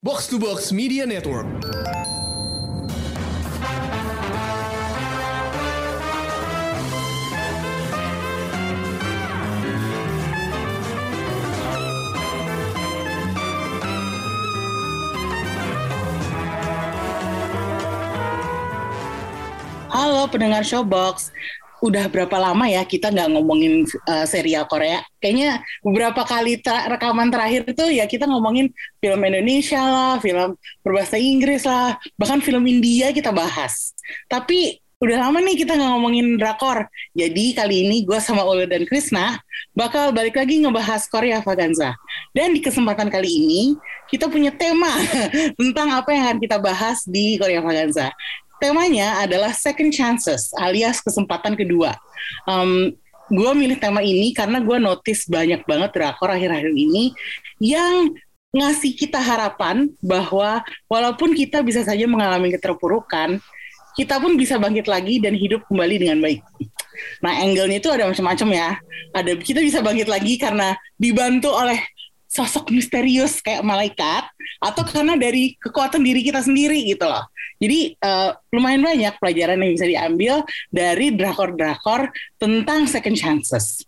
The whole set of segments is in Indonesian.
Box to Box Media Network. Halo pendengar Showbox, udah berapa lama ya kita nggak ngomongin uh, serial Korea? Kayaknya beberapa kali ter rekaman terakhir itu ya kita ngomongin film Indonesia lah, film berbahasa Inggris lah, bahkan film India kita bahas. Tapi udah lama nih kita nggak ngomongin drakor. Jadi kali ini gue sama Ule dan Krisna bakal balik lagi ngebahas Korea Vaganza. Dan di kesempatan kali ini kita punya tema tentang apa yang akan kita bahas di Korea Vaganza temanya adalah second chances alias kesempatan kedua. Um, gue milih tema ini karena gue notice banyak banget drakor akhir-akhir ini yang ngasih kita harapan bahwa walaupun kita bisa saja mengalami keterpurukan, kita pun bisa bangkit lagi dan hidup kembali dengan baik. Nah, angle-nya itu ada macam-macam ya. Ada kita bisa bangkit lagi karena dibantu oleh sosok misterius kayak malaikat atau karena dari kekuatan diri kita sendiri gitu loh. Jadi uh, lumayan banyak pelajaran yang bisa diambil dari drakor-drakor tentang second chances.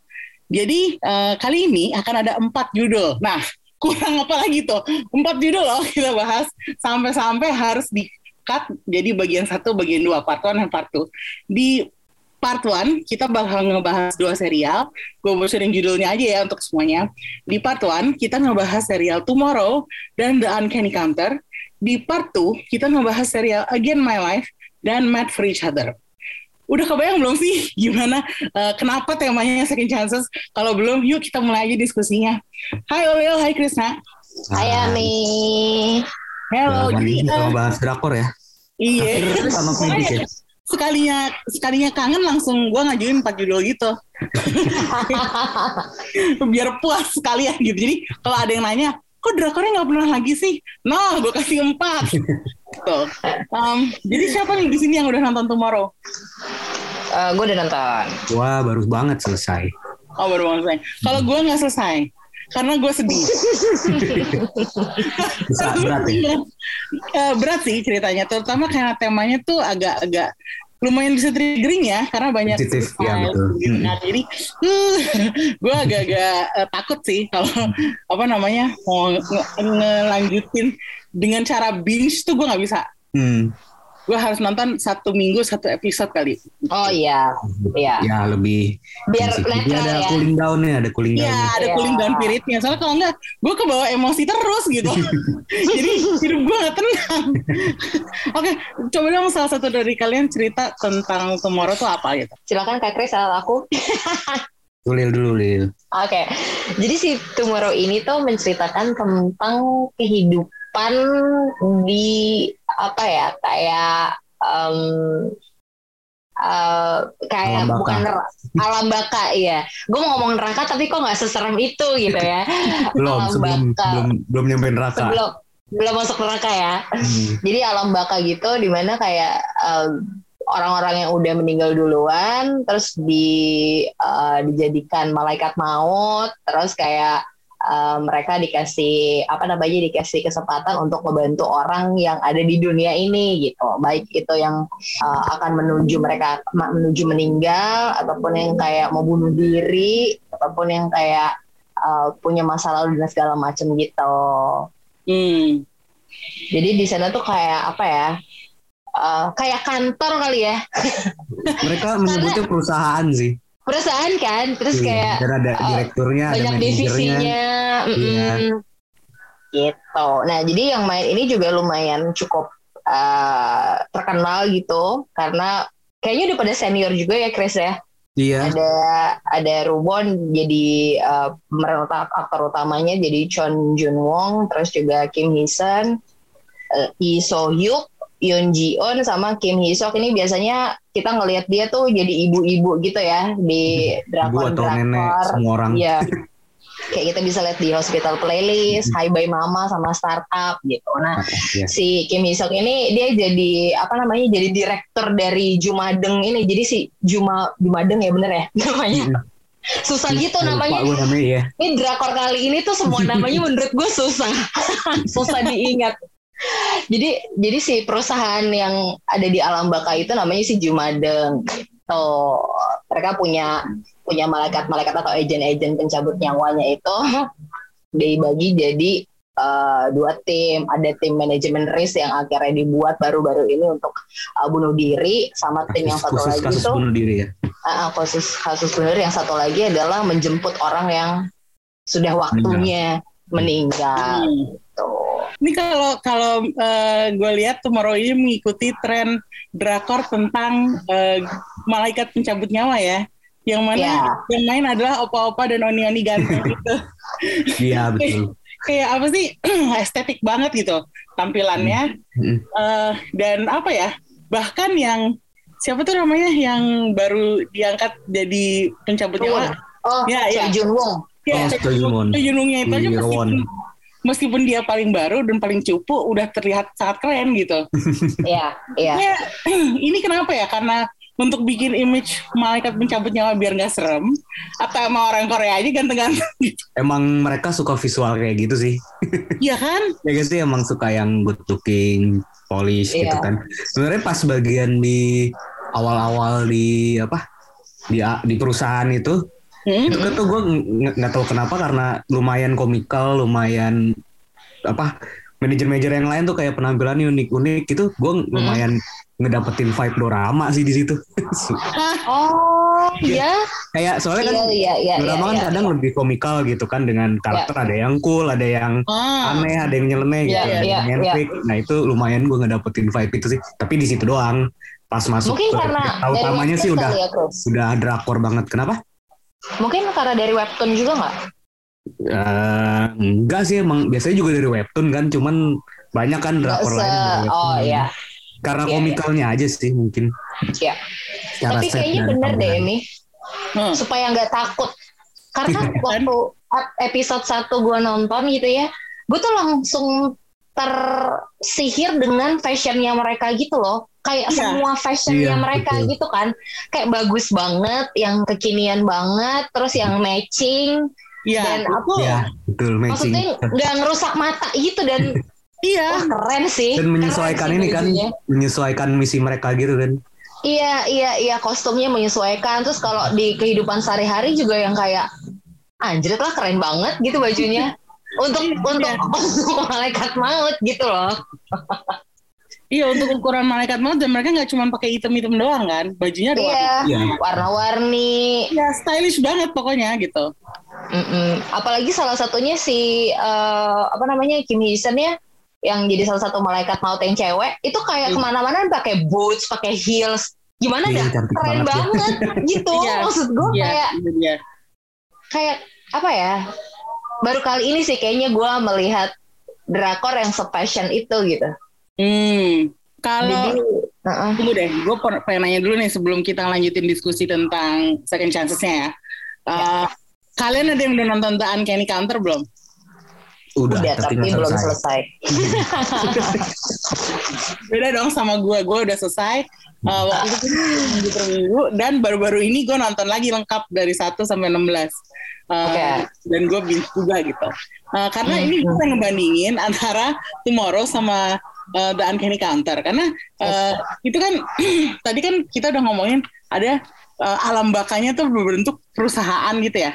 Jadi uh, kali ini akan ada empat judul. Nah, kurang apa lagi tuh? Empat judul loh kita bahas sampai-sampai harus di cut jadi bagian satu, bagian dua, part one dan part two. Di part one kita bakal ngebahas dua serial. Gue bocorin judulnya aja ya untuk semuanya. Di part one kita ngebahas serial Tomorrow dan The Uncanny Counter di part 2 kita ngebahas serial Again My Life dan Mad for Each Other. Udah kebayang belum sih gimana uh, kenapa temanya second chances? Kalau belum, yuk kita mulai aja diskusinya. Hai Olil, hai Krisna. Hai Ami. Halo. Ya, jadi kita uh, bahas drakor ya. Iya. Sama ya. Sekalinya sekalinya kangen langsung gue ngajuin empat judul gitu biar puas sekalian gitu jadi kalau ada yang nanya kok drakornya nggak pernah lagi sih? Nah, gue kasih empat. Tuh. Um, jadi siapa nih di sini yang udah nonton Tomorrow? Uh, gue udah nonton. Wah, baru banget selesai. Oh, baru banget selesai. Kalau gue nggak selesai, karena gue sedih. berat ya? Uh, berat sih ceritanya, terutama karena temanya tuh agak-agak lumayan bisa triggering ya karena banyak Sensitif, ya, betul. Gitu. Nah, jadi uh, gue agak-agak uh, takut sih kalau apa namanya mau ngelanjutin dengan cara binge tuh gue nggak bisa. Hmm gue harus nonton satu minggu satu episode kali. Oh iya, iya. Ya lebih. Biar netral ada ya. cooling downnya, ada cooling down. Iya, ada yeah. cooling down periodnya. Soalnya kalau enggak, gue kebawa emosi terus gitu. Jadi hidup gue gak tenang. Oke, coba dong salah satu dari kalian cerita tentang Tomorrow tuh apa gitu. Silakan Kak Kris, salah aku. Lil dulu Lil. Oke, okay. jadi si Tomorrow ini tuh menceritakan tentang kehidupan pan di apa ya kayak um, uh, kayak alam bukan alam baka ya gue mau ngomong neraka tapi kok nggak seserem itu gitu ya. Belum alam sebelum, baka. belum belum nyampe neraka. Belum belum masuk neraka ya. Hmm. jadi alam baka gitu di mana kayak uh, orang-orang yang udah meninggal duluan terus di uh, dijadikan malaikat maut terus kayak uh, mereka dikasih apa namanya dikasih kesempatan untuk membantu orang yang ada di dunia ini gitu baik itu yang uh, akan menuju mereka menuju meninggal ataupun yang kayak mau bunuh diri ataupun yang kayak uh, punya masa lalu dan segala macam gitu hmm. jadi di sana tuh kayak apa ya Uh, kayak kantor kali ya. Mereka menyebutnya perusahaan sih perusahaan kan? Terus iya, kayak ada uh, direkturnya banyak ada divisinya iya. gitu. Nah jadi yang main ini juga lumayan cukup uh, terkenal gitu karena kayaknya udah pada senior juga ya Chris ya? Iya. Ada ada Rubon jadi uh, aktor utamanya jadi Chon Jun Wong, terus juga Kim Hee Sun, uh, Lee So Hyuk, Yoon Ji On sama Kim Hee Sok ini biasanya kita ngelihat dia tuh jadi ibu-ibu gitu ya di drakor drakor nenek semua orang ya kayak kita bisa lihat di Hospital Playlist, Hi Bye Mama sama Startup gitu. Nah, yeah. si Kim Hee Sok ini dia jadi apa namanya? jadi direktur dari Jumadeng ini. Jadi si Juma Jumadeng ya bener ya namanya. susah gitu Lupa namanya gue namanya ya. ini drakor kali ini tuh semua namanya menurut gue susah susah diingat jadi jadi si perusahaan yang ada di alam baka itu namanya si Jumadeng gitu mereka punya punya malaikat-malaikat atau agen-agen pencabut nyawanya itu dibagi jadi eh, dua tim ada tim manajemen risk yang akhirnya dibuat baru-baru ini untuk eh, bunuh diri sama tim yang satu Khusus lagi kasus tuh bunuh diri ya. Ah, ah, khusus kasus benar yang satu lagi adalah menjemput orang yang sudah waktunya meninggal. Hmm. Tuh. Ini kalau kalau gue lihat Tomorrow ini mengikuti tren drakor tentang eh, malaikat pencabut nyawa ya. Yang mana Ya. yang main adalah opa-opa dan oni-oni ganteng gitu. Eh, Iya betul. Kayak apa sih estetik banget gitu tampilannya Mm. Eh, dan apa ya bahkan yang siapa tuh namanya yang baru diangkat jadi pencabut nyawa Oh, Ya, ya. Jun Wong. ya Oh, Choi Jun-won. Choi Jun-wonnya itu aja Di meskipun, dia paling baru dan paling cupu udah terlihat sangat keren gitu Iya, iya. Ya, ini kenapa ya? Karena untuk bikin image malaikat pencabut nyawa biar nggak serem, atau sama orang Korea aja ganteng-ganteng gitu. Emang mereka suka visual kayak gitu sih. Iya kan? Ya guys sih emang suka yang good looking, polish gitu Iya. kan. Sebenarnya pas bagian di awal-awal di apa di di perusahaan itu Hmm? itu tuh gue nggak tahu kenapa karena lumayan komikal, lumayan apa manajer-manajer yang lain tuh kayak penampilannya unik-unik gitu. Gue lumayan ngedapetin vibe dorama sih di situ. Oh, iya. kayak soalnya kan Iya, iya, iya. drama kan iya, kadang iya. lebih komikal gitu kan dengan karakter ada yang cool, ada yang Ah, aneh, ada yang nyeleneh gitu, Iya, ada iya, yang iya. epic. Nah itu lumayan gue ngedapetin vibe itu sih. Tapi di situ doang. Pas masuk Mungkin ke karena utamanya sih udah ya, Chris. udah drakor banget. Kenapa? Mungkin karena dari webtoon juga nggak? Eh, enggak sih emang biasanya juga dari webtoon kan, cuman banyak kan drakor lain. Oh iya, Karena Iya, komikalnya aja sih mungkin. iya. Secara Tapi kayaknya bener deh, tampilan. Mi. hmm. supaya nggak takut karena waktu episode 1 gue nonton gitu ya gue tuh langsung tersihir dengan fashionnya mereka gitu loh kayak Iya. semua fashionnya Iya, mereka betul. gitu kan kayak bagus banget yang kekinian banget terus yang matching Iya, dan aku Iya, betul matching. maksudnya nggak ngerusak mata gitu dan iya. keren sih Dan menyesuaikan Keren sih ini kan, bajunya. menyesuaikan misi mereka gitu kan. Iya, iya, iya kostumnya menyesuaikan. Terus kalau di kehidupan sehari-hari juga yang kayak anjir lah keren banget gitu bajunya. Untuk Iya. untuk untuk malaikat maut gitu loh. Iya untuk ukuran malaikat maut dan mereka nggak cuma pakai item-item doang kan, bajunya ada. Iya, Iya. warna-warni. Ya stylish banget pokoknya gitu. Mm-mm. Apalagi salah satunya si eh, apa namanya Kim Hee ya yang jadi salah satu malaikat maut yang cewek itu kayak Iya. ke mana-mana pakai boots, pakai heels. Gimana Iya, dah? cantik Keren banget ya. banget gitu. Iya. Maksud gue Iya, kayak dia. kayak apa ya baru kali ini sih kayaknya gue melihat drakor yang sepassion itu gitu Hmm. Kalau uh-uh. tunggu deh, gue pengen nanya dulu nih sebelum kita lanjutin diskusi tentang second chances-nya ya. Uh, Kalian ada yang udah nonton The Uncanny Counter belum? Udah, udah tapi nggak belum selesai. selesai Beda dong sama gue, gue udah selesai. Uh, waktu itu minggu per minggu dan baru-baru ini gue nonton lagi lengkap dari 1 sampai 16. Uh, Oke. Dan gue bingung juga gitu. Uh, karena ini kita ngebandingin antara Tomorrow sama uh, The Uncanny Counter. Karena uh, itu kan tadi kan kita udah ngomongin ada uh, alam bakanya tuh berbentuk perusahaan gitu ya.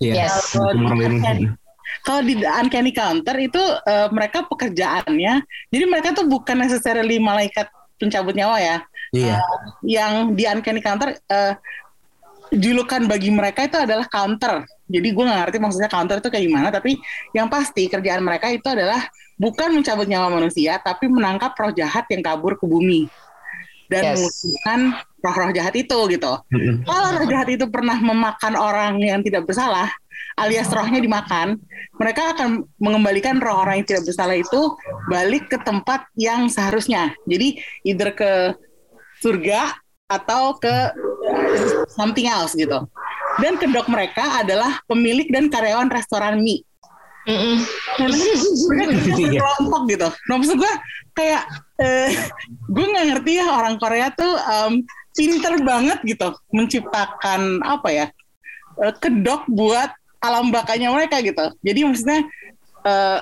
Iya, Yes. untuk merwin. Kalau di The Uncanny Counter itu uh, mereka pekerjaannya, jadi mereka tuh bukan necessarily malaikat pencabut nyawa ya. Iya, Yang di Uncanny Counter uh, julukan bagi mereka itu adalah counter. Jadi gue nggak ngerti maksudnya counter itu kayak gimana, tapi yang pasti kerjaan mereka itu adalah bukan mencabut nyawa manusia, tapi menangkap roh jahat yang kabur ke bumi dan Yes. mengusirkan roh-roh jahat itu gitu. Mm-mm. Kalau roh jahat itu pernah memakan orang yang tidak bersalah, alias rohnya dimakan, mereka akan mengembalikan roh orang yang tidak bersalah itu balik ke tempat yang seharusnya. Jadi either ke surga atau ke something else gitu. Dan kedok mereka adalah pemilik dan karyawan restoran mie. Kerja Iya. berkelompok gitu. Nah maksud gue kayak eh, gue nggak ngerti ya orang Korea tuh em, pinter banget gitu menciptakan apa ya uh, kedok buat alam bakanya mereka gitu. Jadi maksudnya uh,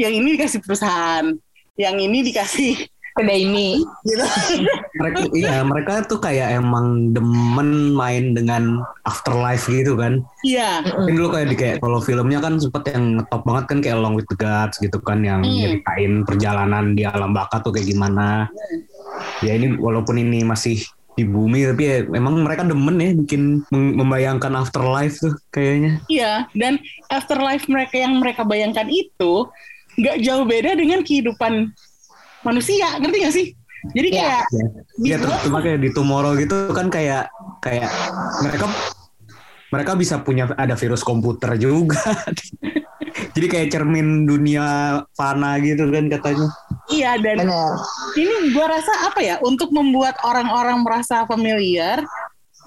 yang ini dikasih perusahaan, yang ini dikasih kedai mie gitu. mereka iya mereka tuh kayak emang demen main dengan afterlife gitu kan Iya. mungkin dulu kayak di kayak kalau filmnya kan sempet yang ngetop banget kan kayak Along with the Gods gitu kan yang Hmm. nyeritain perjalanan di alam baka tuh kayak gimana ya ini walaupun ini masih di bumi tapi ya memang mereka demen ya bikin mem- membayangkan afterlife tuh kayaknya Iya, dan afterlife mereka yang mereka bayangkan itu nggak jauh beda dengan kehidupan manusia, ngerti gak sih? Jadi Iya. kayak ya, ya terus cuma kayak di Tomorrow gitu kan kayak kayak mereka mereka bisa punya ada virus komputer juga jadi kayak cermin dunia fana gitu kan katanya iya dan bener ini gua rasa apa ya untuk membuat orang-orang merasa familiar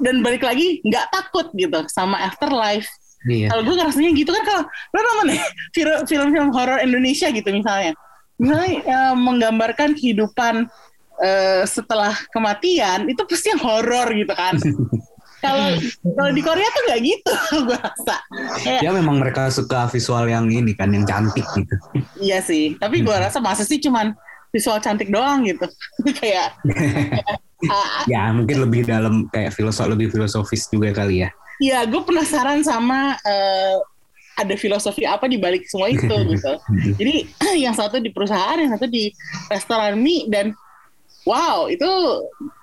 dan balik lagi nggak takut gitu sama afterlife. iya Kalau gue ngerasanya gitu kan kalau lo nonton film- film-film horor Indonesia gitu misalnya, misalnya eh, menggambarkan kehidupan eh, setelah kematian itu pasti yang horor gitu kan. Kalau kalau di Korea tuh nggak gitu, gue rasa. Kayak, ya memang mereka suka visual yang ini kan yang cantik gitu Iya sih, tapi gue rasa masa sih cuman visual cantik doang gitu, kayak. ah, ya mungkin lebih dalam kayak filosof lebih filosofis juga kali ya Iya, gue penasaran sama eh, ada filosofi apa di balik semua itu gitu. Jadi yang satu di perusahaan, yang satu di restoran mie dan wow itu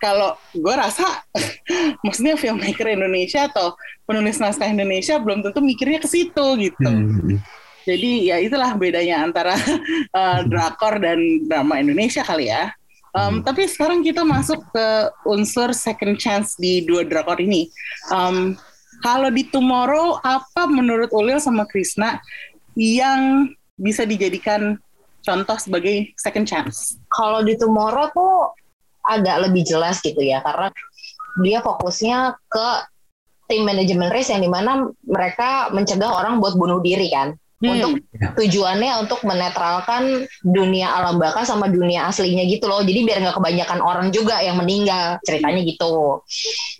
kalau gue rasa maksudnya filmmaker Indonesia atau penulis naskah Indonesia belum tentu mikirnya ke situ gitu. Hmm. Jadi ya itulah bedanya antara eh, drakor dan drama Indonesia kali ya. Um, Tapi sekarang kita masuk ke unsur second chance di dua drakor ini. Um, kalau di Tomorrow, apa menurut Ulil sama Krisna yang bisa dijadikan contoh sebagai second chance? kalau di Tomorrow tuh agak lebih jelas gitu ya karena dia fokusnya ke tim manajemen race yang di mana mereka mencegah orang buat bunuh diri kan Hmm. untuk tujuannya untuk menetralkan dunia alam baka sama dunia aslinya gitu loh jadi biar nggak kebanyakan orang juga yang meninggal ceritanya gitu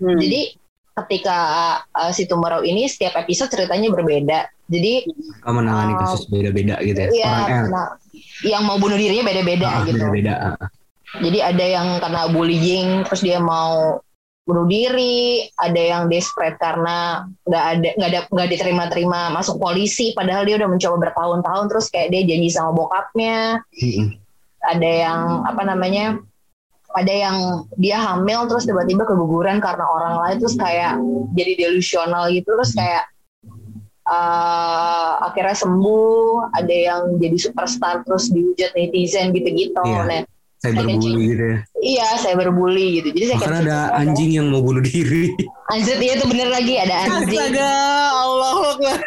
Hmm. jadi ketika uh, si Tomorrow ini setiap episode ceritanya berbeda jadi Mereka menangani Oh. kasus beda-beda gitu ya ya eh, nah, yang mau bunuh dirinya beda-beda ah, gitu beda-beda ah. Jadi ada yang kena bullying terus dia mau bunuh diri, ada yang desperate karena nggak ada nggak ada nggak diterima-terima masuk polisi padahal dia udah mencoba bertahun-tahun terus kayak dia janji sama bokapnya. Mm-mm. Ada yang apa namanya? Ada yang dia hamil terus tiba-tiba keguguran karena orang lain terus kayak jadi delusional gitu terus kayak eh, akhirnya sembuh, ada yang jadi superstar terus dihujat netizen gitu-gitu. Iya. Nah, cyberbully gitu ya Iya, saya berbully gitu. Jadi saya bahkan ada anjing yang mau bunuh diri Anjir, iya itu bener lagi ada anjing. Astaga, Allah Akbar.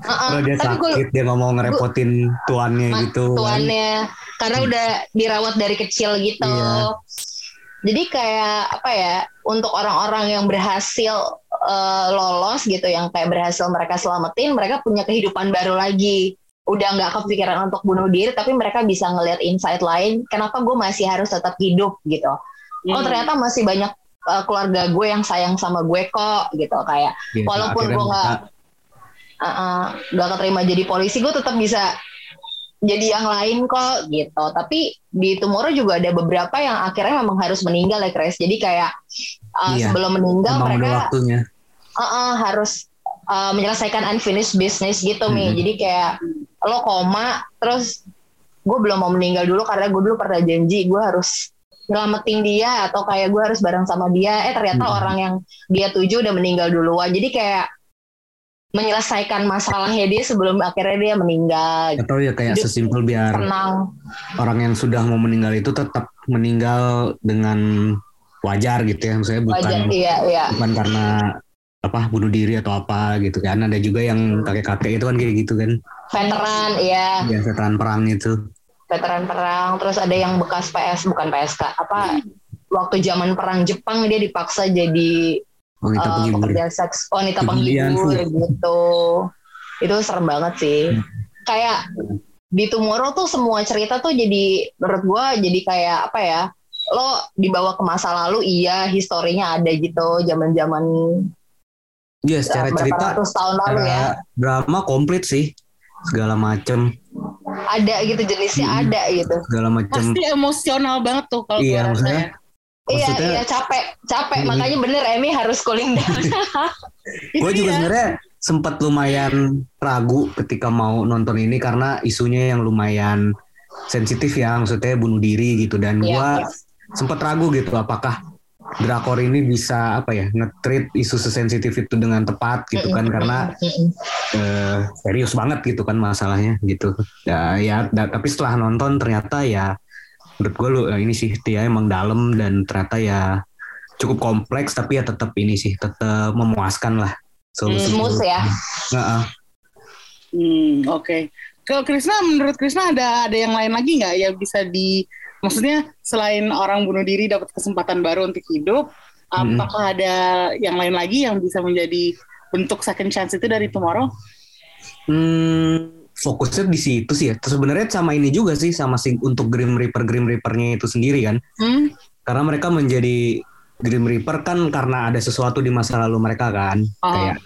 Karena dia tapi gue sakit dia nggak mau ngerepotin tuannya Ma- gitu kan. tuannya karena udah dirawat dari kecil gitu. Iya. Jadi kayak apa ya untuk orang-orang yang berhasil eh, lolos gitu, yang kayak berhasil mereka selamatin, mereka punya kehidupan baru lagi. Udah nggak kepikiran untuk bunuh diri, tapi mereka bisa ngelihat insight lain. Kenapa gue masih harus tetap hidup gitu? Oh Hmm. ternyata masih banyak eh, keluarga gue yang sayang sama gue kok gitu kayak Iya, walaupun gue nggak mereka- uh, nggak keterima jadi polisi gue tetap bisa jadi yang lain kok gitu. Tapi di Tomorrow juga ada beberapa yang akhirnya memang harus meninggal ya Chris. Jadi kayak uh, Iya, sebelum meninggal mereka waktunya. Uh, uh, harus uh, menyelesaikan unfinished business gitu Mi. Mhm. jadi kayak lo koma terus gue belum mau meninggal dulu karena gue dulu pernah janji gue harus nyelamatin dia atau kayak gue harus bareng sama dia. Eh ternyata Mhm. orang yang dia tuju udah meninggal duluan. Jadi kayak menyelesaikan masalahnya dia sebelum akhirnya dia meninggal. Atau ya kayak Hidup sesimpel biar tenang. orang yang sudah mau meninggal itu tetap meninggal dengan wajar gitu ya. Maksudnya bukan wajar iya iya. bukan karena apa bunuh diri atau apa gitu kan. Ada juga yang kakek-kakek itu kan kayak gitu kan. Veteran iya. Ya veteran perang itu. Veteran perang terus ada yang bekas PS bukan PSK apa waktu zaman perang Jepang dia dipaksa jadi wanita eh, penghibur pekerja seks wanita Kemudian, penghibur gitu itu serem banget sih Hmm. kayak di Tomorrow tuh semua cerita tuh jadi menurut gua jadi kayak apa ya lo dibawa ke masa lalu iya historinya ada gitu zaman zaman Iya secara berapa cerita ratus tahun lalu ya. drama komplit sih segala macem Ada gitu jenisnya Hmm. ada gitu. segala macem Pasti emosional banget tuh kalau Iya, gue rasa maksudnya- ya. Iya, Maksudnya- iya capek, capek. Hmm. Makanya bener Emmy harus cooling down. gue juga Iya. sebenarnya sempat lumayan ragu ketika mau nonton ini karena isunya yang lumayan sensitif ya maksudnya bunuh diri gitu dan Iya, gue iya. sempat ragu gitu apakah drakor ini bisa apa ya nge-treat isu sesensitif itu dengan tepat gitu kan karena eh, serius banget gitu kan masalahnya gitu ya, ya tapi setelah nonton ternyata ya menurut gue lu eh, ini sih dia emang dalam dan ternyata ya cukup kompleks tapi ya tetap ini sih tetap memuaskan lah solusi smooth ya. Heeh. Hmm, oke. Kalau Krisna, menurut Krisna ada ada yang lain lagi nggak yang bisa di, maksudnya selain orang bunuh diri dapat kesempatan baru untuk hidup, Mm-mm. apakah ada yang lain lagi yang bisa menjadi bentuk second chance itu dari Tomorrow? Hmm, fokusnya di situ sih ya. Terus sebenarnya sama ini juga sih sama sing untuk Grim Reaper Grim Reapernya itu sendiri kan. Hmm? Karena mereka menjadi Grim Reaper kan karena ada sesuatu di masa lalu mereka kan. Oh. Kayak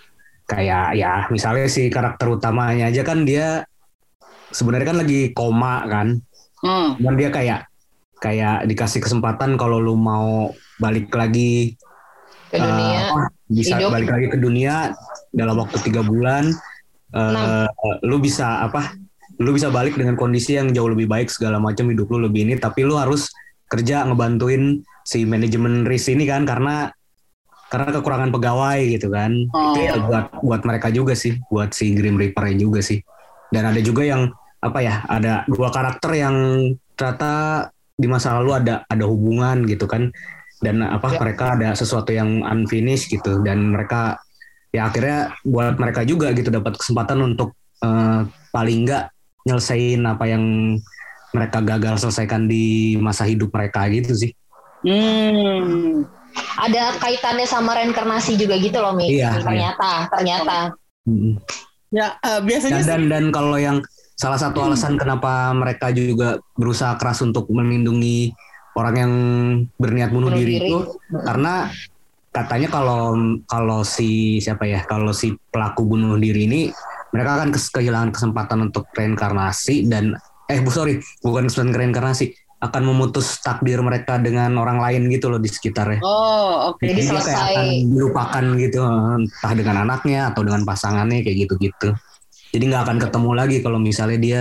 kayak ya misalnya si karakter utamanya aja kan dia sebenarnya kan lagi koma kan. Hmm. Dan dia kayak kayak dikasih kesempatan kalau lu mau balik lagi Ke dunia. apa, bisa hidup. balik lagi ke dunia dalam waktu tiga bulan eh, lu bisa apa? Lu bisa balik dengan kondisi yang jauh lebih baik segala macam hidup lu lebih ini. Tapi lu harus kerja ngebantuin si manajemen risk ini kan karena karena kekurangan pegawai gitu kan. Oh. itu ya buat buat mereka juga sih buat si Grim Reaper juga sih. Dan ada juga yang apa ya ada dua karakter yang ternyata di masa lalu ada ada hubungan gitu kan. Dan apa Ya. mereka ada sesuatu yang unfinished gitu. Dan mereka ya akhirnya buat mereka juga gitu dapat kesempatan untuk eh, paling enggak nyelesain apa yang mereka gagal selesaikan di masa hidup mereka gitu sih Hmm. Ada kaitannya sama reinkarnasi juga gitu loh, Mi. Iya, ternyata, ternyata. Mm. Ya eh, biasanya Dan sih. dan, dan kalau yang salah satu alasan kenapa mereka juga berusaha keras untuk melindungi orang yang berniat bunuh Bunuh diri, diri. itu karena katanya kalau kalau si siapa ya kalau si pelaku bunuh diri ini mereka akan kehilangan kesempatan untuk reinkarnasi dan eh bu sorry bukan kesempatan reinkarnasi akan memutus takdir mereka dengan orang lain gitu loh di sekitarnya. Oh, oke. Jadi dia kayak selesai. akan dilupakan gitu entah dengan anaknya atau dengan pasangannya kayak gitu-gitu. Jadi nggak akan ketemu lagi kalau misalnya dia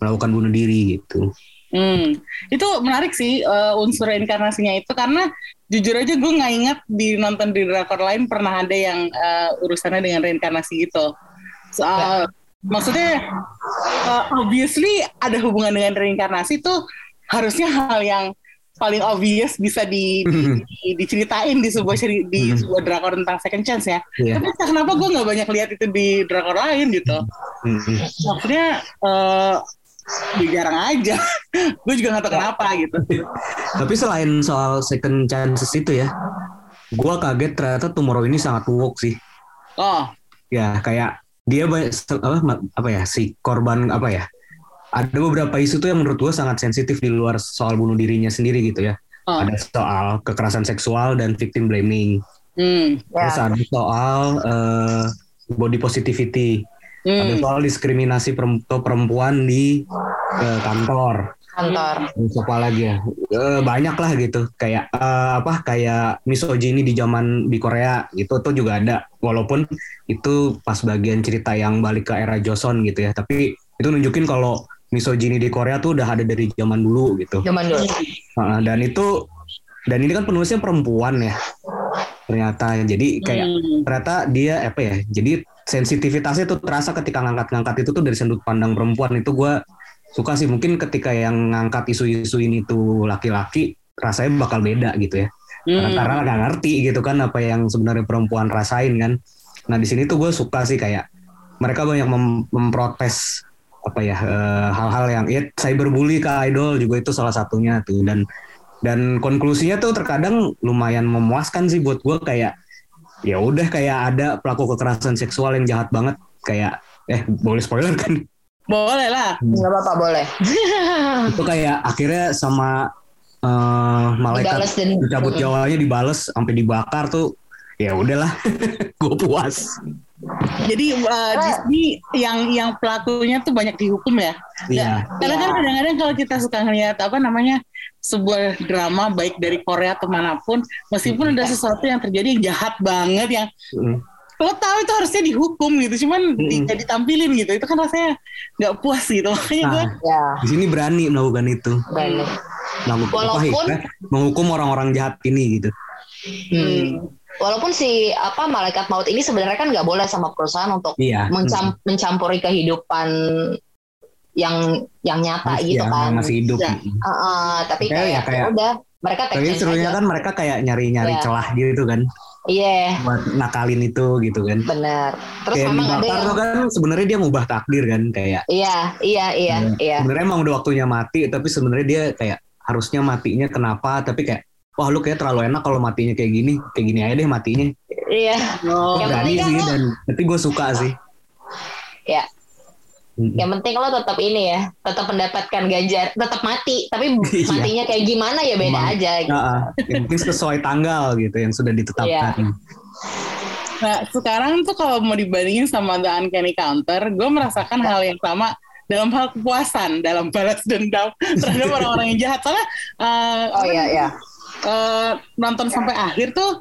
melakukan bunuh diri gitu. Hmm, itu menarik sih eh, unsur reinkarnasinya itu karena jujur aja gue nggak ingat di nonton di drakor lain pernah ada yang eh, urusannya dengan reinkarnasi gitu. Soal maksudnya eh, obviously ada hubungan dengan reinkarnasi itu harusnya hal yang paling obvious bisa di, di- di- diceritain di sebuah ceri- di Hmm. sebuah drakor tentang second chance ya. Iya. Tapi kenapa gue nggak banyak lihat itu di drakor lain gitu. Mm-mm. Maksudnya eh ya jarang aja. gue juga nggak tahu kenapa gitu. Tapi selain soal second chances itu ya, gua kaget ternyata Tomorrow ini sangat woke sih. Oh, Ya kayak dia banyak apa, apa ya si korban apa ya? Ada beberapa isu tuh yang menurut gua sangat sensitif di luar soal bunuh dirinya sendiri gitu ya. oh. Ada soal kekerasan seksual dan victim blaming. Hmm. Ya. Terus ada soal eh, body positivity, ada Hmm. soal diskriminasi perempuan di eh, kantor. Kantor. Apa lagi ya? Eh, banyak lah gitu. Kayak eh, apa? Kayak misogyni di zaman di Korea itu tuh juga ada. Walaupun itu pas bagian cerita yang balik ke era Joseon gitu ya. Tapi itu nunjukin kalau misogyni di Korea tuh udah ada dari zaman dulu gitu. Zaman dulu. Heeh, dan itu dan ini kan penulisnya perempuan ya. Ternyata jadi kayak Hmm. ternyata dia apa ya jadi sensitivitasnya tuh terasa ketika ngangkat-ngangkat itu tuh dari sudut pandang perempuan. Itu gue suka sih. Mungkin ketika yang ngangkat isu-isu ini tuh laki-laki rasanya bakal beda gitu ya. Karena, Hmm. karena nggak ngerti gitu kan apa yang sebenarnya perempuan rasain kan. Nah di sini tuh gue suka sih kayak mereka banyak mem- memprotes apa ya eh, hal-hal yang ya cyberbully ke idol juga itu salah satunya tuh. Dan dan konklusinya tuh terkadang lumayan memuaskan sih buat gue kayak ya udah kayak ada pelaku kekerasan seksual yang jahat banget kayak eh boleh spoiler kan Boleh lah. Nggak apa-apa boleh. itu kayak akhirnya sama eh, malaikat Dibales dan dicabut jawanya dibales sampai dibakar tuh ya udahlah gue puas Jadi uh, Disney yang yang pelakunya tuh banyak dihukum ya. Iya. Karena kan kadang-kadang kalau kita suka ngeliat apa namanya sebuah drama baik dari Korea atau mana pun, meskipun ada sesuatu yang terjadi yang jahat banget yang Mm. lo tahu itu harusnya dihukum gitu, cuman Mm-mm. tidak ditampilin gitu, itu kan rasanya nggak puas gitu. Makanya gue Nah, Ya, di sini berani melakukan itu benar. melakukan apa Walaupun- ya, menghukum orang-orang jahat ini gitu Hmm. Walaupun si apa malaikat maut ini sebenarnya kan nggak boleh sama perusahaan untuk iya mencam- mencampuri kehidupan yang yang nyata Harus gitu yang kan. masih hidup Ya. Uh, uh, tapi Kayak- kayak, ya, kayak- ya udah mereka tapi serunya aja. kan mereka kayak nyari-nyari Iya. celah gitu kan Iya, buat nakalin itu gitu kan benar. Terus kayak memang ada yang tuh kan sebenarnya dia ngubah takdir kan kayak iya, iya, iya, iya. sebenarnya emang udah waktunya mati tapi sebenarnya dia kayak harusnya matinya kenapa tapi kayak wah lu kayak terlalu enak kalau matinya kayak gini kayak gini aja deh matinya Iya. oh, berani kan sih lo- dan tapi gue suka sih Ya. Mm-mm. Yang penting lo tetap ini ya, tetap mendapatkan ganjar, tetap mati, tapi Iya. matinya kayak gimana ya beda Emang. aja. Gitu. Nah, ah, yang penting sesuai tanggal gitu yang sudah ditetapkan Iya. Nah, sekarang tuh kalau mau dibandingin sama The Uncanny Counter, gue merasakan hal yang sama dalam hal kepuasan, dalam balas dendam terhadap orang-orang yang jahat. Soalnya uh, Oh iya, iya. uh, nonton sampai akhir tuh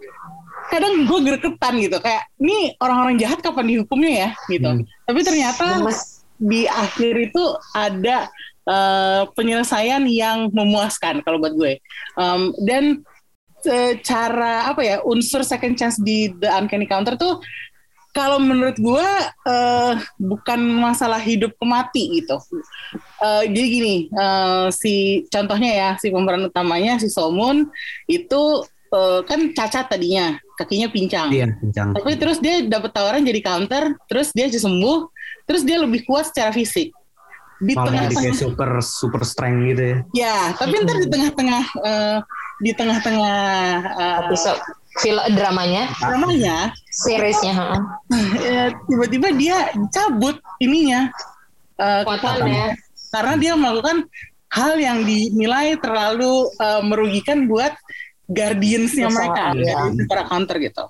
kadang gue gregetan gitu. Kayak, ini orang-orang jahat kapan dihukumnya ya? gitu. Hmm. Tapi ternyata Gemes. Di akhir itu ada uh, penyelesaian yang memuaskan kalau buat gue. Um, dan secara apa ya unsur second chance di The Uncanny Counter tuh kalau menurut gue eh, bukan masalah hidup ke mati gitu. Eh, jadi gini, eh, si contohnya ya si pemeran utamanya si Somun itu eh, kan cacat tadinya, kakinya pincang. iya kencang Tapi terus dia dapat tawaran jadi counter, terus dia sembuh, terus dia lebih kuat secara fisik. Di malah jadi tengah-tengah kayak super super strength gitu ya Ya, tapi ntar di tengah-tengah eh, di tengah-tengah eh, Episode film dramanya, namanya seriesnya, heeh. eh, tiba-tiba dia cabut ininya eh, Kekuatannya. karena dia melakukan hal yang dinilai terlalu eh, merugikan buat guardiansnya mereka, iya. guardians para counter gitu.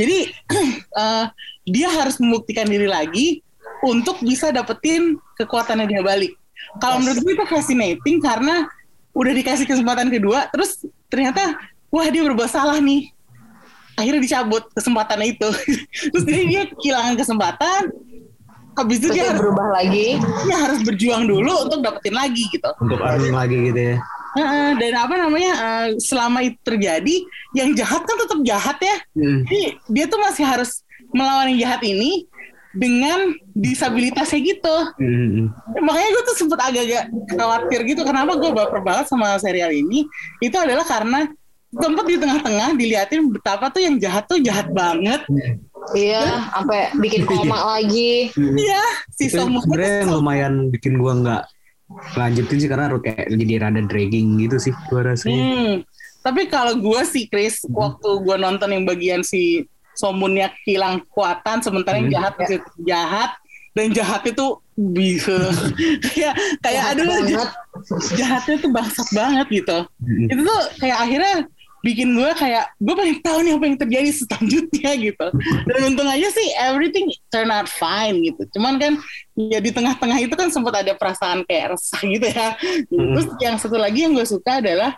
Jadi eh, dia harus membuktikan diri lagi untuk bisa dapetin kekuatannya dia balik. Kalau menurut gue itu fascinating karena udah dikasih kesempatan kedua, terus ternyata wah dia berbuat salah nih. Akhirnya dicabut kesempatannya itu. terus jadi dia kehilangan kesempatan. Habis itu Terus dia harus, berubah lagi. dia harus berjuang dulu untuk dapetin lagi gitu. untuk earning lagi gitu ya Heeh, dan apa namanya eh, selama itu terjadi, yang jahat kan tetap jahat ya. Hmm. Jadi dia tuh masih harus melawan yang jahat ini dengan disabilitasnya gitu. Hmm. Makanya gue tuh sempet agak-agak khawatir gitu. Kenapa gue baper banget sama serial ini? Itu adalah karena tempat di tengah-tengah diliatin betapa tuh yang jahat tuh jahat banget. Iya, sampai bikin koma lagi. Iya, si sebenarnya lumayan bikin gua nggak lanjutin sih karena kayak jadi rada dragging gitu sih gua rasanya Hmm. Tapi kalau gue sih Chris, waktu gue nonton yang bagian si Somunnya hilang kekuatan, sementara yang Hmm. jahat masih jahat dan jahat itu bisa kayak kayak aduh banget. jahatnya tuh bangsat banget gitu. Hmm. Itu tuh kayak akhirnya bikin gue kayak gue pengen tahu nih apa yang terjadi selanjutnya gitu. Dan untung aja sih everything turn out fine gitu. Cuman kan ya di tengah-tengah itu kan sempat ada perasaan kayak resah gitu ya. Terus yang satu lagi yang gue suka adalah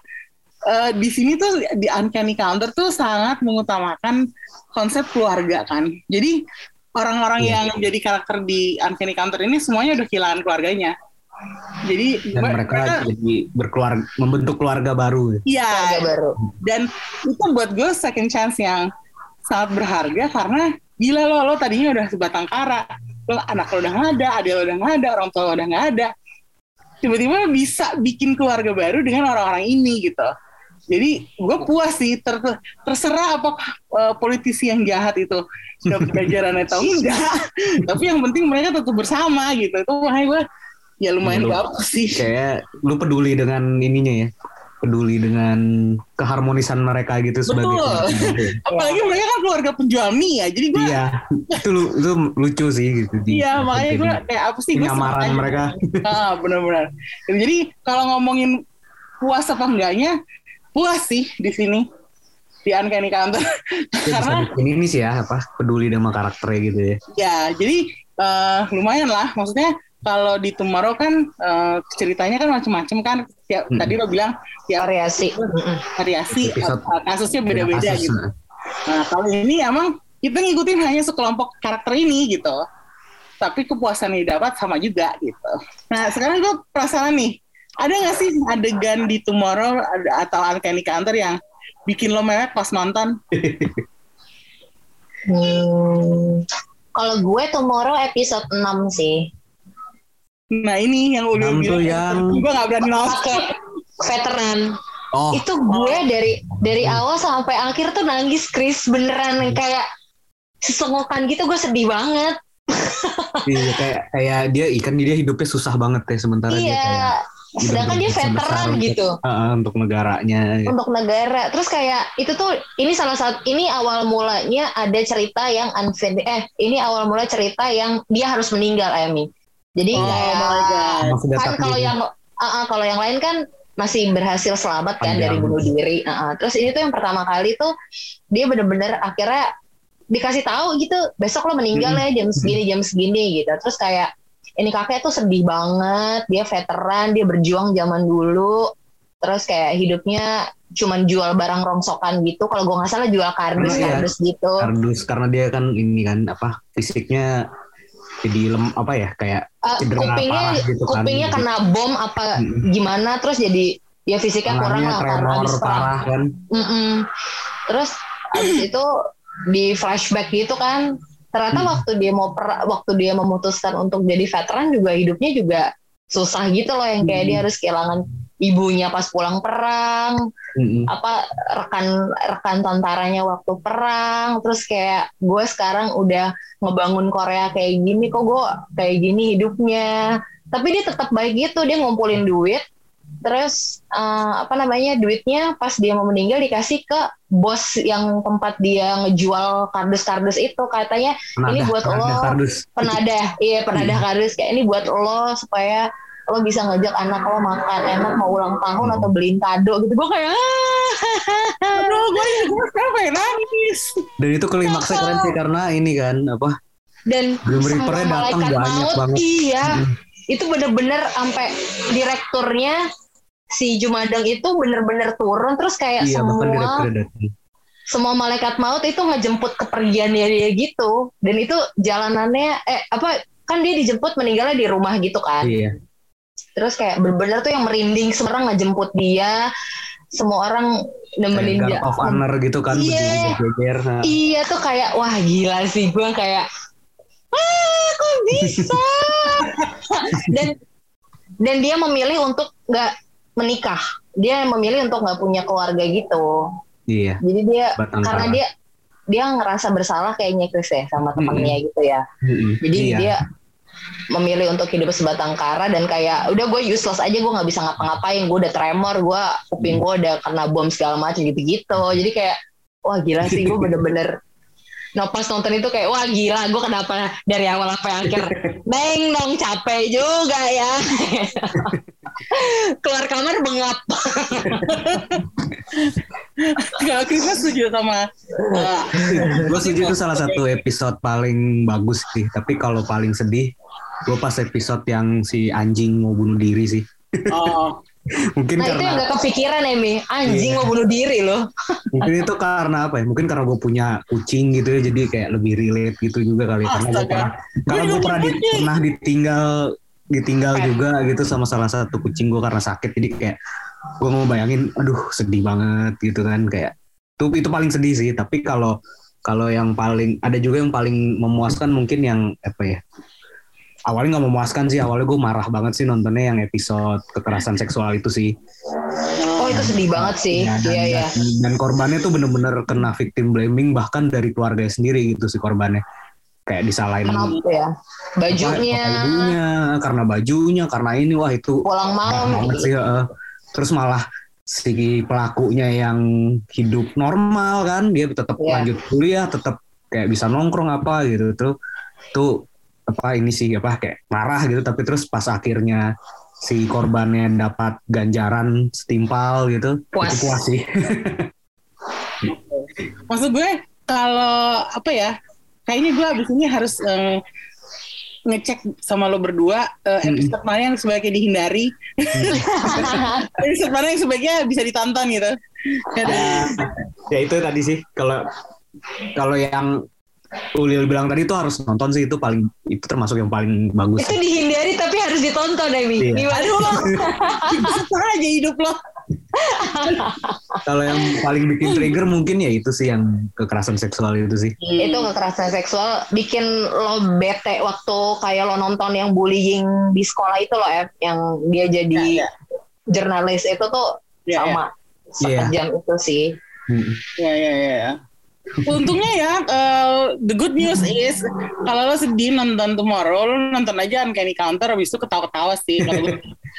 eh, di sini tuh di Uncanny Counter tuh sangat mengutamakan konsep keluarga kan. Jadi orang-orang Iya. yang jadi karakter di Uncanny Counter ini semuanya udah kehilangan keluarganya. Jadi dan gue- mereka jadi berkeluarga membentuk keluarga baru Iya, Keluarga baru. dan itu buat gue second chance yang sangat berharga karena gila lo lo tadinya udah sebatang kara lo anak lo udah nggak ada adik lo udah nggak ada orang tua lo udah nggak ada tiba-tiba bisa bikin keluarga baru dengan orang-orang ini gitu jadi gue puas sih ter- terserah apakah eh, politisi yang jahat itu dapat ganjaran atau enggak tapi yang penting mereka tetap bersama gitu itu makanya gue ya lumayan Lu- bagus sih kayak lu peduli dengan ininya ya peduli dengan keharmonisan mereka gitu sebagai Betul. keluarga. apalagi mereka kan keluarga penjual mie ya jadi gue iya itu lu itu lucu sih gitu Iya makanya gue kayak apa sih aja. mereka. Ah benar-benar. Jadi kalau ngomongin puas apa enggaknya puas sih di sini. di Uncanny Counter karena ini sih ya apa peduli sama karakternya gitu ya. ya jadi eh, lumayan lah maksudnya kalau di Tomorrow kan eh, ceritanya kan macam-macam kan tiap Mm-mm. tadi lo bilang tiap variasi Mm-mm. variasi Episode. eh, kasusnya beda-beda Kasus, gitu nah. Nah, kalau ini emang kita ngikutin hanya sekelompok karakter ini gitu. Tapi kepuasan yang didapat sama juga gitu. Nah, sekarang gue penasaran nih. Ada nggak sih adegan di Tomorrow ada- atau Uncanny Counter yang bikin lo mewek pas nonton? Hmm, kalau gue tomorrow episode 6 sih. Nah, ini yang udah bilang. yang- Gue nggak berani nonton. Veteran. Oh, Itu gue dari dari awal sampai akhir tuh nangis Chris beneran kayak sesengokan gitu gue sedih banget. iya kayak kayak dia ikan dia hidupnya susah banget ya sementara dia kayak iya. Sedangkan dia veteran untuk- gitu Heeh, untuk negaranya. untuk negara. Terus kayak itu tuh ini salah satu ini awal mulanya ada cerita yang unfin eh ini awal mula cerita yang dia harus meninggal Amy. Jadi Oh kayak kan kalau yang ah, ah, kalau yang lain kan masih berhasil selamat kan Panjang. dari bunuh diri. Ah, ah. Terus ini tuh yang pertama kali tuh dia bener-bener akhirnya dikasih tahu gitu besok lo meninggal ya jam segini jam segini gitu. Terus kayak ini kakek tuh sedih banget. Dia veteran, dia berjuang zaman dulu. Terus kayak hidupnya cuman jual barang rongsokan gitu. Kalau gue nggak salah jual kardus Iya. kardus gitu. kardus karena dia kan ini kan apa fisiknya jadi lem apa ya kayak cedera kupingnya gitu kan. kupingnya kena bom apa gimana terus jadi ya fisiknya kurang tangannya lah karena habis parah kan. Mm-mm. Terus abis itu di flashback gitu kan ternyata Hmm. waktu dia mau per, waktu dia memutuskan untuk jadi veteran juga hidupnya juga susah gitu loh yang kayak Hmm. dia harus kehilangan ibunya pas pulang perang Mm-mm. apa rekan rekan tentaranya waktu perang terus kayak gue sekarang udah ngebangun Korea kayak gini kok gue kayak gini hidupnya tapi dia tetap baik gitu dia ngumpulin duit terus eh, apa namanya duitnya pas dia mau meninggal dikasih ke bos yang tempat dia ngejual kardus-kardus itu katanya Ini buat penadah lo. kardus. penadah iya penadah Hmm. kardus kayak ini buat lo supaya lo bisa ngajak anak lo makan enak mau ulang tahun Hmm. atau beliin kado gitu gue kayak "Ah." Aduh, gue juga sekarang pengen nangis. Dan itu klimaksnya keren sih karena ini kan apa dan semua Reaper-nya datang banyak banget. iya Mm. Itu bener-bener sampai direkturnya si Jumadang itu bener-bener turun terus kayak iya semua semua malaikat maut itu ngejemput kepergiannya dia gitu dan itu jalanannya eh apa kan dia dijemput meninggalnya di rumah gitu kan Iya. terus kayak bener-bener tuh yang merinding semua orang ngejemput dia semua orang nemenin dia of Honor gitu kan Iya. Nah, iya tuh kayak wah gila sih gue kayak ah kok bisa? Dan dan dia memilih untuk nggak menikah. Dia memilih untuk nggak punya keluarga gitu. Iya. jadi dia Batang karena dia dia ngerasa bersalah kayaknya Chris ya sama temannya gitu ya. Mm-mm. jadi Iya. dia memilih untuk hidup sebatang kara dan kayak udah gue useless aja gue nggak bisa ngapa-ngapain. Gue udah tremor gue kuping gue udah kena bom segala macam gitu-gitu. Jadi kayak wah gila sih gue bener-bener Nah pas nonton itu kayak wah gila gue kenapa dari awal sampai akhir neng dong capek juga ya keluar kamar bengap Kalau Krisna setuju sama uh, gue setuju itu salah satu episode paling bagus sih. Tapi kalau paling sedih, gue pas episode yang si anjing mau bunuh diri sih. oh, Mungkin nah itu yang karena gak kepikiran Emi anjing Iya. mau bunuh diri loh mungkin itu karena apa ya? Mungkin karena gue punya kucing gitu ya, jadi kayak lebih relate gitu juga kali. Karena gue Astaga. pernah, karena gue pernah, di- pernah ditinggal ditinggal Pet. juga gitu sama salah satu kucing gue karena sakit. Jadi kayak gue mau bayangin, aduh sedih banget gitu kan kayak itu itu paling sedih sih. Tapi kalau kalau yang paling ada juga yang paling memuaskan mungkin yang apa ya? Awalnya nggak memuaskan sih. Awalnya gue marah banget sih nontonnya yang episode kekerasan seksual itu sih. oh itu sedih banget sih Ya, dan, iya iya dan, dan korbannya tuh bener-bener kena victim blaming bahkan dari keluarga sendiri gitu si korbannya kayak disalahin kenapa ya bajunya apa, ibunya karena bajunya karena ini wah itu pulang malam banget sih heeh. terus malah si pelakunya yang hidup normal kan dia tetap Iya. lanjut kuliah tetap kayak bisa nongkrong apa gitu tuh tuh apa ini sih apa kayak marah gitu tapi terus pas akhirnya si korbannya dapat ganjaran setimpal gitu Puas. itu puas sih Maksud gue kalau apa ya? Kayaknya gue abis ini harus eh, ngecek sama lo berdua eh, episode mana yang sebaiknya dihindari, episode mana yang sebaiknya bisa ditonton gitu. Dan- ya itu tadi sih kalau kalau yang Ulil bilang tadi itu harus nonton sih itu paling itu termasuk yang paling bagus. itu dihindari tapi harus ditonton Emi. Iya. Gimana? Lo, aja hidup lo. Kalau yang paling bikin trigger mungkin ya itu sih yang kekerasan seksual itu sih. itu kekerasan seksual bikin lo bete waktu kayak lo nonton yang bullying di sekolah itu lo Ep, yang dia jadi Ya, ya. jurnalis itu tuh Ya, sama Iya. sekejam itu sih Hmm. Ya ya ya. Ya. Untungnya ya, eh, the good news is kalau lo sedih nonton Tomorrow, lo nonton aja Uncanny Counter, habis itu ketawa-ketawa sih. Kalau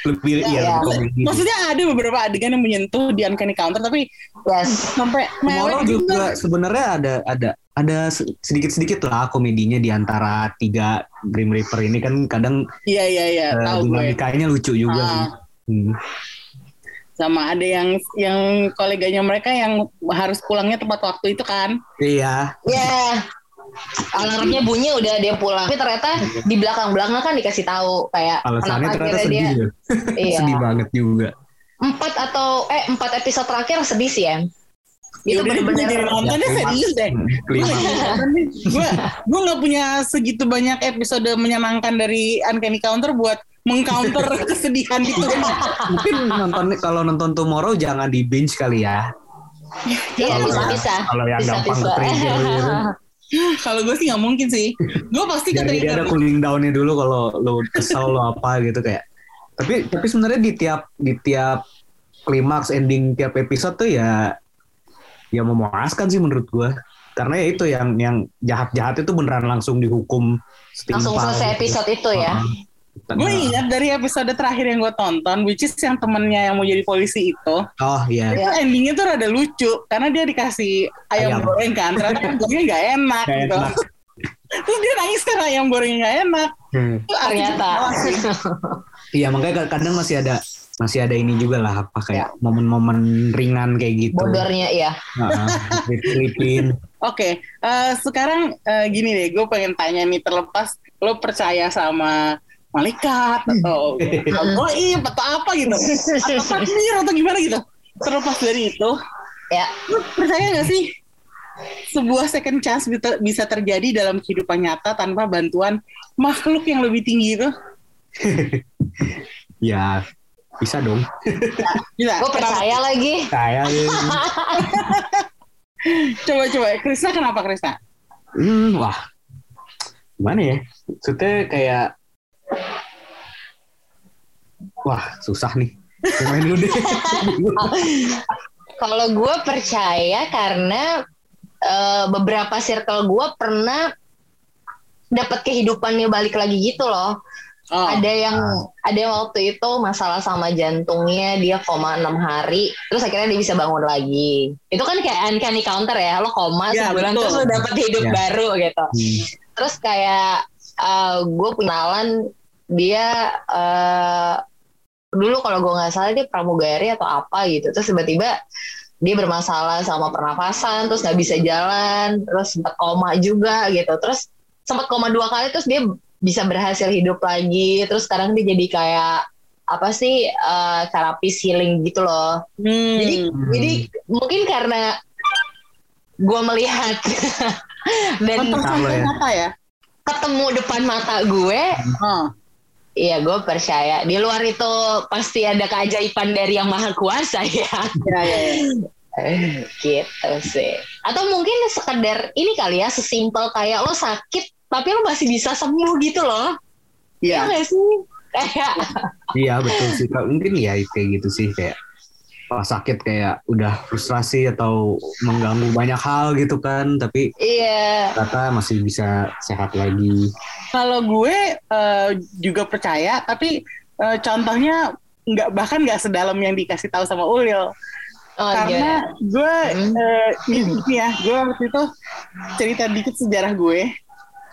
Lebih Iya, ya, iya. komedi. Maksudnya ada beberapa adegan yang menyentuh di Uncanny Counter, tapi yes sampai Tomorrow juga sebenarnya ada ada ada sedikit-sedikit lah komedinya di antara tiga Grim Reaper ini kan kadang Iya iya iya, tahu gue. dinamikanya lucu juga Ah. sih. Hmm. Sama ada yang yang koleganya mereka yang harus pulangnya tepat waktu itu kan. Iya, ya alarmnya bunyi udah dia pulang tapi ternyata di belakang belakang kan dikasih tahu kayak alasannya kenapa ternyata akhirnya sedih dia ya. iya sedih banget juga. empat atau eh empat episode terakhir sedih sih ya itu jadi bener-bener nontonnya Ya, serius deh. Gue gue gue nggak punya segitu banyak episode menyenangkan dari Uncanny Counter buat mengcounter kesedihan itu. Mungkin nonton kalau nonton Tomorrow jangan di binge kali ya. Iya Kalau bisa yang- bisa. kalau yang bisa, gampang bisa. gitu. Kalau gue sih nggak mungkin sih. Gue pasti Jadi dia ketrigger. ada cooling downnya dulu kalau lo kesel lo apa gitu kayak. Tapi tapi sebenarnya di tiap di tiap klimaks ending tiap episode tuh ya ya memuaskan sih menurut gua. Karena ya itu yang yang jahat-jahat itu beneran langsung dihukum setimpal. Langsung selesai gitu. episode itu ya. Gue ingat dari episode terakhir yang gue tonton, which is yang temennya yang mau jadi polisi itu, Oh iya. itu endingnya tuh rada lucu karena dia dikasih ayam, Ayam. goreng kan, ternyata kan gorengnya nggak enak Kayak gitu. enak. Terus dia nangis karena ayam gorengnya nggak enak. Hmm. Itu artinya Ternyata. Iya makanya kadang masih ada masih ada ini juga lah apa kayak momen-momen ringan kayak gitu. Bodornya ya. Heeh, Filipin. Oke, eh, sekarang eh, gini deh, gue pengen tanya nih terlepas lo percaya sama malaikat atau goib atau apa gitu, atau takdir atau gimana gitu. Terlepas dari itu, Ya. percaya gak sih sebuah second chance bisa, bisa terjadi dalam kehidupan nyata tanpa bantuan makhluk yang lebih tinggi itu? ya bisa dong. Bisa. Gue percaya lagi. Saya Coba coba, Krisna kenapa Krisna? hmm, wah gimana ya? Maksudnya kayak wah susah nih. Main dulu deh. Kalau gue percaya karena eh, beberapa circle gue pernah dapat kehidupannya balik lagi gitu loh. Oh, Ada yang ada yang waktu itu masalah sama jantungnya dia koma enam hari, terus akhirnya dia bisa bangun lagi. Itu kan kayak uncanny counter ya, lo koma Ya, sebulan betul. terus lo dapat hidup Ya. baru gitu. Hmm. Terus kayak gue punya kenalan dia eh, dulu kalau gue nggak salah dia pramugari atau apa gitu. Terus tiba-tiba dia bermasalah sama pernafasan, terus nggak bisa jalan, terus sempat koma juga gitu. Terus sempat koma dua kali, terus dia bisa berhasil hidup lagi. Terus sekarang dia jadi kayak apa sih eh, terapis healing gitu loh. hmm. Jadi Hmm. jadi mungkin karena gue melihat dan Kalau ya. ya. ketemu depan mata gue, Oh. Iya gue percaya. Di luar itu pasti ada keajaiban dari yang maha kuasa ya. Ya, ya, ya. gitu sih. Atau mungkin sekedar ini kali ya, sesimpel kayak lo sakit tapi lo masih bisa sembuh gitu loh. Iya. Iya sih? Kayak Iya betul sih. Mungkin ya kayak gitu sih kayak pas sakit kayak udah frustrasi atau mengganggu banyak hal gitu kan, tapi iya. ternyata masih bisa sehat lagi. Kalau gue eh, juga percaya, tapi eh, contohnya nggak bahkan nggak sedalam yang dikasih tahu sama Ulil. Oh, Karena gue Hmm. eh, ini ya, gue waktu itu cerita dikit sejarah gue.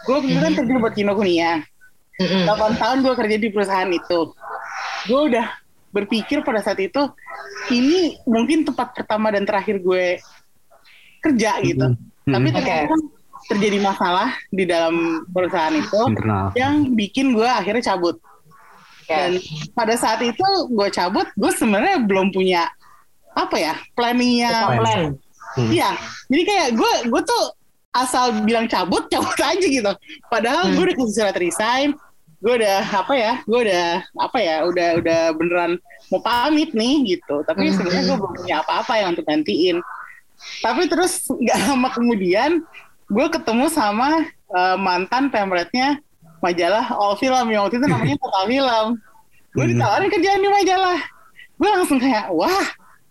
Gue kebetulan kerja buat Kinokuniya. Mm-mm. 8 tahun gue kerja di perusahaan itu. Gue udah berpikir pada saat itu ini mungkin tempat pertama dan terakhir gue kerja gitu. Hmm. Tapi ternyata kan terjadi masalah di dalam perusahaan itu internal. yang bikin gue akhirnya cabut. Dan pada saat itu gue cabut, gue sebenarnya belum punya apa ya planningnya. plan. Hmm. Iya, jadi kayak gue gue tuh asal bilang cabut, cabut aja gitu. Padahal Hmm. gue udah kasih surat resign, gue udah apa ya, gue udah apa ya, udah udah beneran mau pamit nih gitu. Tapi Hmm. sebenarnya gue belum punya apa-apa yang untuk gantiin. Tapi terus nggak lama kemudian gue ketemu sama eh, mantan pemretnya majalah All Film yang waktu itu namanya Total Film. Gue Hmm. ditawarin kerjaan di majalah. Gue langsung kayak wah,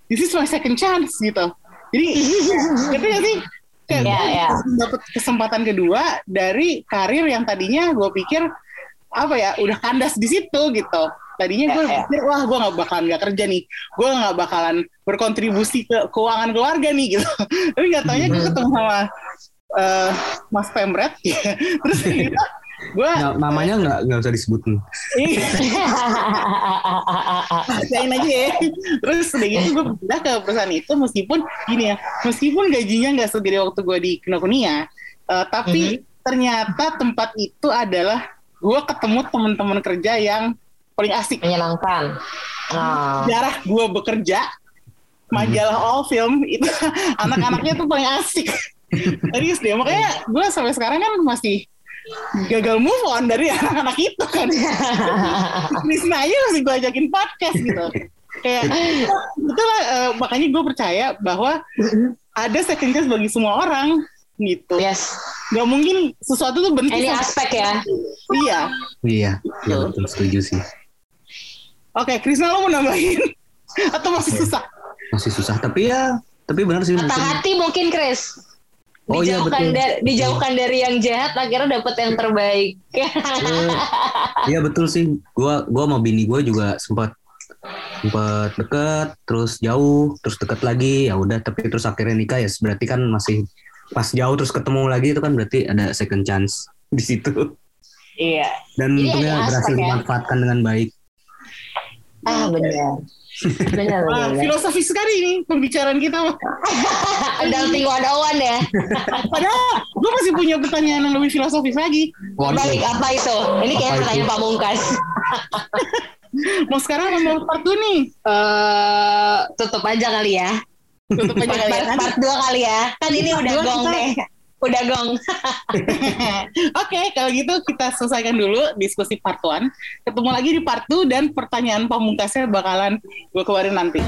this is my second chance gitu. Jadi ngerti gak sih? Kayak gue iya. dapet kesempatan kedua dari karir yang tadinya gue pikir apa ya udah kandas di situ gitu. Tadinya gue Iya, iya. pikir wah gue nggak bakalan nggak kerja nih, gue nggak bakalan berkontribusi ke keuangan keluarga nih gitu. Tapi nggak taunya gue Mhm. ketemu sama eh, Mas Pemret, terus ternyata gue Nah, namanya nggak nggak usah disebutin. Bacain aja ya. Terus udah gitu gue pindah ke perusahaan itu meskipun gini ya, meskipun gajinya nggak segede waktu gue di Kinokuniya, eh, tapi ternyata tempat itu adalah gue ketemu teman-teman kerja yang paling asik. Menyenangkan. Oh. Jarah gue bekerja, majalah All Film itu anak-anaknya tuh paling asik. Serius deh, makanya gue sampai sekarang kan masih gagal move on dari anak-anak itu kan. Krisna aja masih gue ajakin podcast gitu. Kayak itulah eh, makanya gue percaya bahwa ada second chance bagi semua orang gitu. Yes. Gak mungkin sesuatu tuh berhenti. Ini aspek ya. Iya. Iya, iya betul setuju sih. Oke, Krisna lo mau nambahin atau masih susah? Masih susah, tapi ya, tapi benar sih. Patah mungkin- hati mungkin Chris. Oh iya, Dijauhkan, betul. dari, dijauhkan dari yang jahat akhirnya dapat yang terbaik. Eh, Iya betul sih. Gua gua sama bini gua juga sempat sempat deket, terus jauh, terus deket lagi. Ya udah, tapi terus akhirnya nikah ya. Berarti kan masih pas jauh terus ketemu lagi itu kan berarti ada second chance di situ. iya. Dan Jadi untungnya berhasil aspek ya. dimanfaatkan dengan baik. Ah benar. Benar Wah, benar. filosofis sekali ini pembicaraan kita. Adulting 101 ya. Padahal gue masih punya pertanyaan yang lebih filosofis lagi. Baik, apa itu? Ini kayak pertanyaan pamungkas. Mau sekarang apa mau part 2 nih? Eh, tutup aja kali ya. Tutup aja kali ya part, kan? part 2 kali ya. Kan ini udah gong kita- deh. Udah gong. Oke, kalau gitu kita selesaikan dulu diskusi part 1. Ketemu lagi di part 2 dan pertanyaan pamungkasnya bakalan gue keluarin nanti.